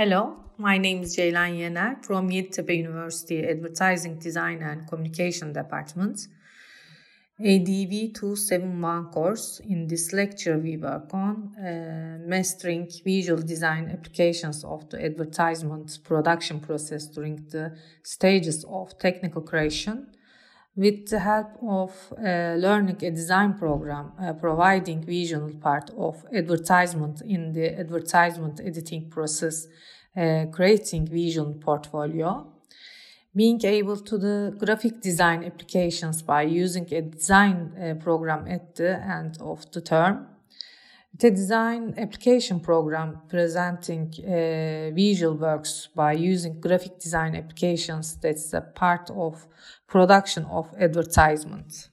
Hello, my name is Ceylan Yener from Yeditepe University Advertising Design and Communication Department. ADV 271 course. In this lecture, we work on uh, mastering visual design applications of the advertisement production process during the stages of technical creation with the help of uh, learning a design program uh, providing visual part of advertisement in the advertisement editing process uh, creating visual portfolio being able to the graphic design applications by using a design uh, program at the end of the term the design application program presenting uh, visual works by using graphic design applications that's a part of production of advertisements.